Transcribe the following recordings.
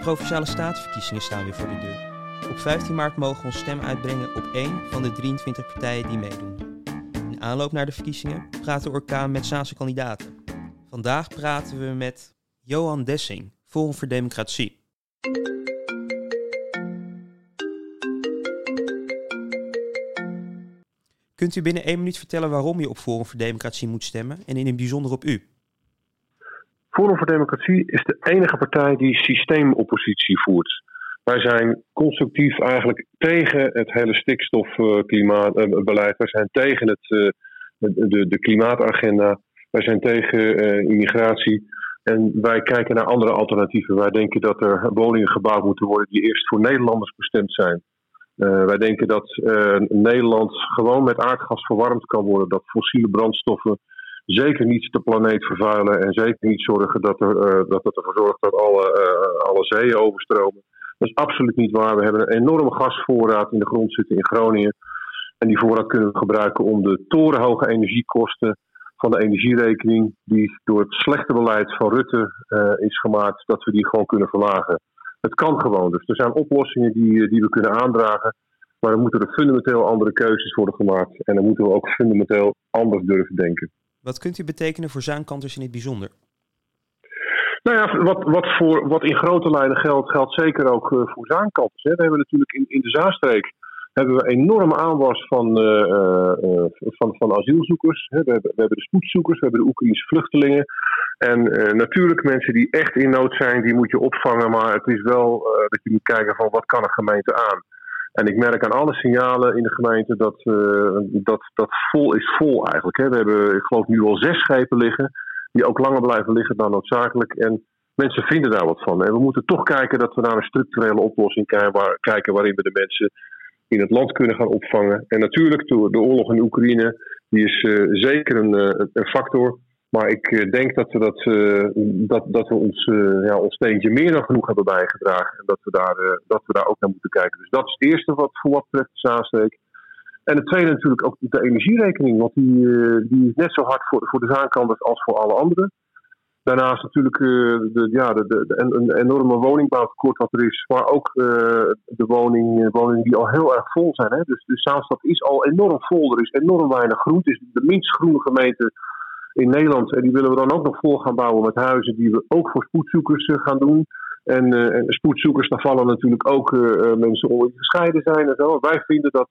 Provinciale Statenverkiezingen staan weer voor de deur. Op 15 maart mogen we ons stem uitbrengen op één van de 23 partijen die meedoen. In aanloop naar de verkiezingen praat de orkaan met Zaanse kandidaten. Vandaag praten we met Johan Dessing, Forum voor Democratie. Kunt u binnen één minuut vertellen waarom je op Forum voor Democratie moet stemmen en in het bijzonder op u? Forum voor Democratie is de enige partij die systeemoppositie voert. Wij zijn constructief eigenlijk tegen het hele stikstofklimaatbeleid. Wij zijn tegen het, de, de klimaatagenda. Wij zijn tegen immigratie. En wij kijken naar andere alternatieven. Wij denken dat er woningen gebouwd moeten worden die eerst voor Nederlanders bestemd zijn. Wij denken dat Nederland gewoon met aardgas verwarmd kan worden. Dat fossiele brandstoffen zeker niet de planeet vervuilen. En zeker niet zorgen dat, er, uh, dat het ervoor zorgt dat alle, alle zeeën overstromen. Dat is absoluut niet waar. We hebben een enorme gasvoorraad in de grond zitten in Groningen. En die voorraad kunnen we gebruiken om de torenhoge energiekosten van de energierekening, die door het slechte beleid van Rutte is gemaakt, dat we die gewoon kunnen verlagen. Het kan gewoon. Dus er zijn oplossingen die, die we kunnen aandragen. Maar dan moeten er fundamenteel andere keuzes worden gemaakt. En dan moeten we ook fundamenteel anders durven denken. Wat kunt u betekenen voor zaankanters in het bijzonder? Nou ja, wat, wat, voor, wat in grote lijnen geldt, geldt zeker ook voor zaankanters. Hè. We hebben natuurlijk in, in de Zaanstreek hebben we enorme aanwas van, uh, uh, van, van asielzoekers. We hebben, we hebben de spoedzoekers, we hebben de Oekraïnse vluchtelingen. En natuurlijk mensen die echt in nood zijn, die moet je opvangen. Maar het is wel dat je moet kijken van wat kan een gemeente aan. En ik merk aan alle signalen in de gemeente dat dat, dat vol is vol eigenlijk. Hè. We hebben, ik geloof, nu al zes schepen liggen. Die ook langer blijven liggen dan noodzakelijk. En mensen vinden daar wat van. En we moeten toch kijken dat we naar een structurele oplossing kijken waarin we de mensen in het land kunnen gaan opvangen. En natuurlijk, de, oorlog in Oekraïne, die is uh, zeker een, uh, een, factor. Maar ik uh, denk dat we, dat, dat, dat we ons, ja, ons steentje meer dan genoeg hebben bijgedragen. En dat we, daar, dat we daar ook naar moeten kijken. Dus dat is het eerste wat voor wat betreft de Zaanstreek. En het tweede natuurlijk ook de energierekening. Want die, die is net zo hard voor, voor de zaankanters als voor alle anderen. Daarnaast natuurlijk de, ja, de, de, een enorme woningbouwtekort wat er is. Maar ook de woning, woningen die al heel erg vol zijn. Hè. Dus de Zaanstad is al enorm vol. Er is enorm weinig groen. Het is de minst groene gemeente in Nederland. En die willen we dan ook nog vol gaan bouwen met huizen die we ook voor spoedzoekers uh, gaan doen. En, en, spoedzoekers, daar vallen natuurlijk ook mensen onder die gescheiden zijn. En zo. Wij vinden dat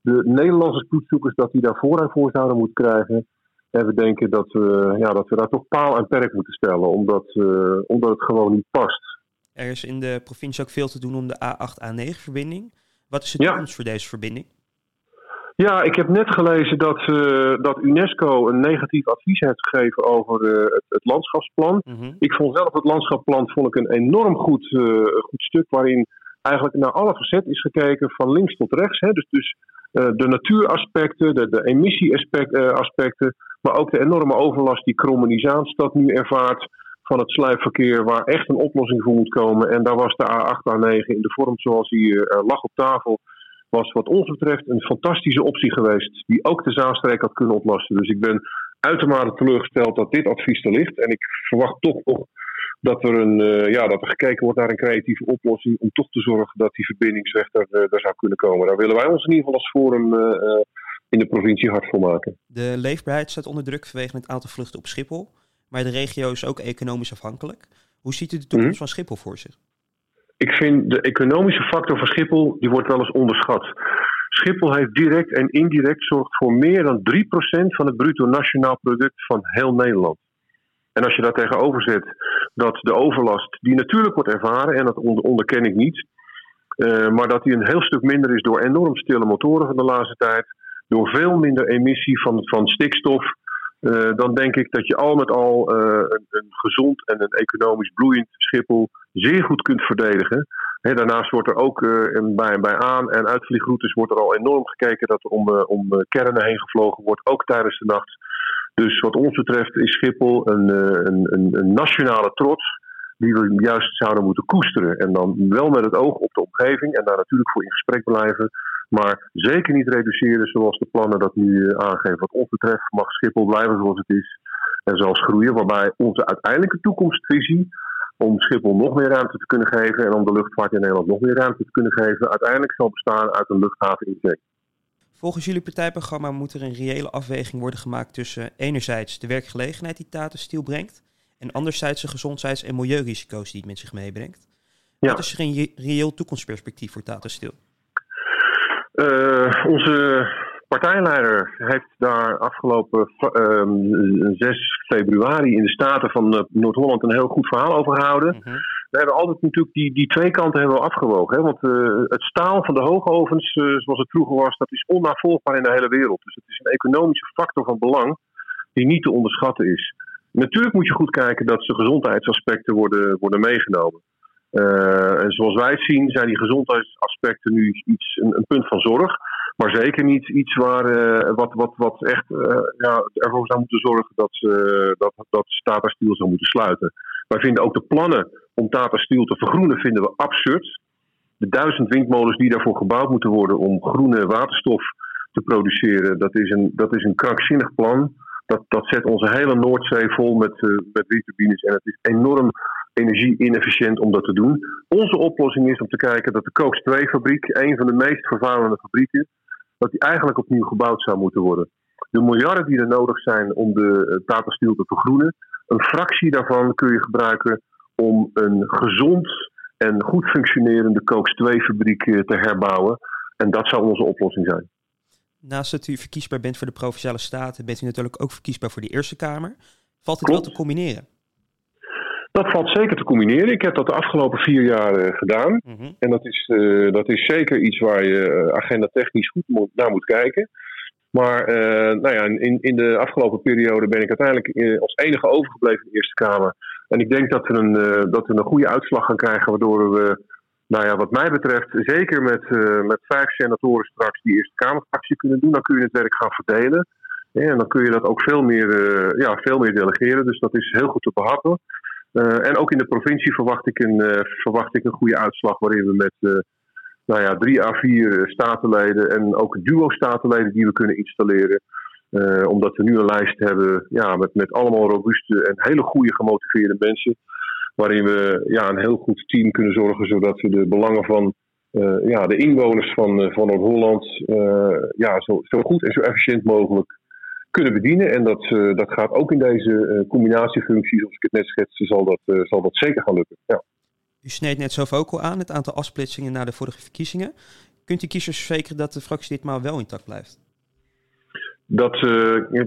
de Nederlandse spoedzoekers dat die daar voorrang voor zouden moeten krijgen. En we denken dat we, ja, dat we daar toch paal en perk moeten stellen, omdat, uh, omdat het gewoon niet past. Er is in de provincie ook veel te doen om de A8-A9-verbinding. Wat is de toekomst ja. voor deze verbinding? Ja, ik heb net gelezen dat, uh, dat UNESCO een negatief advies heeft gegeven over uh, het, het, landschapsplan. Mm -hmm. Ik vond zelf het landschapsplan vond ik een enorm goed, goed stuk waarin eigenlijk naar alle facetten is gekeken, van links tot rechts. Hè. Dus, dus de natuuraspecten, de, de emissie-aspecten, maar ook de enorme overlast die Kromme nu ervaart van het sluipverkeer, waar echt een oplossing voor moet komen. En daar was de A8, A9 in de vorm zoals die lag op tafel, was wat ons betreft een fantastische optie geweest, die ook de Zaanstreek had kunnen oplossen. Dus ik ben uitermate teleurgesteld dat dit advies er ligt. En ik verwacht toch nog dat er, een, uh, ja, dat er gekeken wordt naar een creatieve oplossing om toch te zorgen dat die verbindingsweg er, uh, er zou kunnen komen. Daar willen wij ons in ieder geval als forum in de provincie hard voor maken. De leefbaarheid staat onder druk vanwege het aantal vluchten op Schiphol. Maar de regio is ook economisch afhankelijk. Hoe ziet u de toekomst mm. van Schiphol voor zich? Ik vind de economische factor van Schiphol, die wordt wel eens onderschat. Schiphol heeft direct en indirect zorgt voor meer dan 3% van het bruto nationaal product van heel Nederland. En als je daar tegenover zet dat de overlast, die natuurlijk wordt ervaren, en dat onderken ik niet, uh, maar dat die een heel stuk minder is door enorm stille motoren van de laatste tijd, door veel minder emissie van, van stikstof, uh, dan denk ik dat je al met al uh, een, een, gezond en een economisch bloeiend Schiphol zeer goed kunt verdedigen. Daarnaast wordt er ook uh, bij, bij aan- en uitvliegroutes wordt er al enorm gekeken dat er om, om kernen heen gevlogen wordt, ook tijdens de nacht. Dus wat ons betreft is Schiphol een, een, een, een nationale trots die we juist zouden moeten koesteren. En dan wel met het oog op de omgeving en daar natuurlijk voor in gesprek blijven. Maar zeker niet reduceren zoals de plannen dat nu aangeven. Wat ons betreft mag Schiphol blijven zoals het is. En zelfs groeien, waarbij onze uiteindelijke toekomstvisie om Schiphol nog meer ruimte te kunnen geven en om de luchtvaart in Nederland nog meer ruimte te kunnen geven, uiteindelijk zal bestaan uit een luchthaven in. Volgens jullie partijprogramma moet er een reële afweging worden gemaakt tussen enerzijds de werkgelegenheid die Tata Steel brengt en anderzijds de gezondheids- en milieurisico's die het met zich meebrengt. Ja. Wat is er een reëel toekomstperspectief voor Tata Steel? Uh, onze partijleider heeft daar afgelopen uh, ehm, 6 februari in de Staten van uh, Noord-Holland een heel goed verhaal over gehouden. Mhm. We hebben altijd natuurlijk die, die twee kanten hebben we afgewogen. Hè? Want uh, het staal van de hoogovens, zoals het vroeger was, dat is onnavolgbaar in de hele wereld. Dus het is een economische factor van belang die niet te onderschatten is. Natuurlijk moet je goed kijken dat ze gezondheidsaspecten worden, worden meegenomen. Uh, en zoals wij het zien, zijn die gezondheidsaspecten nu iets, een, een punt van zorg. Maar zeker niet iets waar, uh, wat, wat, wat echt uh, ja, ervoor zou moeten zorgen dat, dat, dat Tata Steel zou moeten sluiten. Wij vinden ook de plannen om Tata Steel te vergroenen vinden we absurd. De duizend windmolens die daarvoor gebouwd moeten worden om groene waterstof te produceren, dat is een, dat is een krankzinnig plan. Dat, zet onze hele Noordzee vol met, met windturbines en het is enorm energie-inefficiënt om dat te doen. Onze oplossing is om te kijken dat de Cooks 2-fabriek, een van de meest vervuilende fabrieken, dat die eigenlijk opnieuw gebouwd zou moeten worden. De miljarden die er nodig zijn om de Tata Steel te vergroenen, een fractie daarvan kun je gebruiken om een gezond en goed functionerende Cooks 2-fabriek eh, te herbouwen. En dat zou onze oplossing zijn. Naast dat u verkiesbaar bent voor de Provinciale Staten, bent u natuurlijk ook verkiesbaar voor de Eerste Kamer. Valt het wel te combineren? Dat valt zeker te combineren. Ik heb dat de afgelopen vier jaar uh, gedaan. Mhm. En dat is, uh, dat is zeker iets waar je uh, agenda technisch goed moet, naar moet kijken. Maar nou ja, in, in de afgelopen periode ben ik uiteindelijk als enige overgebleven in de Eerste Kamer. En ik denk dat we een, dat we een goede uitslag gaan krijgen, waardoor we, nou ja, wat mij betreft, zeker met, met vijf senatoren straks die Eerste Kamerfractie kunnen doen, dan kun je het werk gaan verdelen. en dan kun je dat ook veel meer, ja, veel meer delegeren. Dus dat is heel goed te behappen. Uh, en ook in de provincie verwacht ik een, verwacht ik een goede uitslag waarin we met nou ja, drie à vier statenleden en ook duo-statenleden die we kunnen installeren. omdat we nu een lijst hebben ja, met, met allemaal robuuste en hele goede gemotiveerde mensen. Waarin we ja, een heel goed team kunnen zorgen zodat we de belangen van ja, de inwoners van, van Noord-Holland ja, zo, zo goed en zo efficiënt mogelijk kunnen bedienen. En dat, dat gaat ook in deze uh, combinatiefunctie, zoals ik het net schetste, zal dat, zal dat zeker gaan lukken. U sneed net zelf ook al aan, het aantal afsplitsingen na de vorige verkiezingen. Kunt u kiezers verzekeren dat de fractie ditmaal wel intact blijft? Dat,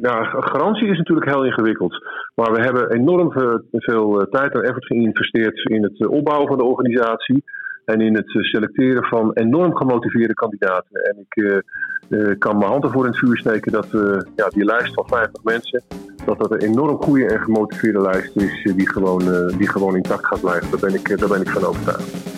nou, garantie is natuurlijk heel ingewikkeld. Maar we hebben enorm veel tijd en effort geïnvesteerd in het opbouwen van de organisatie en in het selecteren van enorm gemotiveerde kandidaten. En ik kan mijn hand ervoor in het vuur steken dat uh, ja, die lijst van 50 mensen, dat dat een enorm goede en gemotiveerde lijst is die gewoon, die gewoon intact gaat blijven. Daar ben ik, daar ben ik van overtuigd.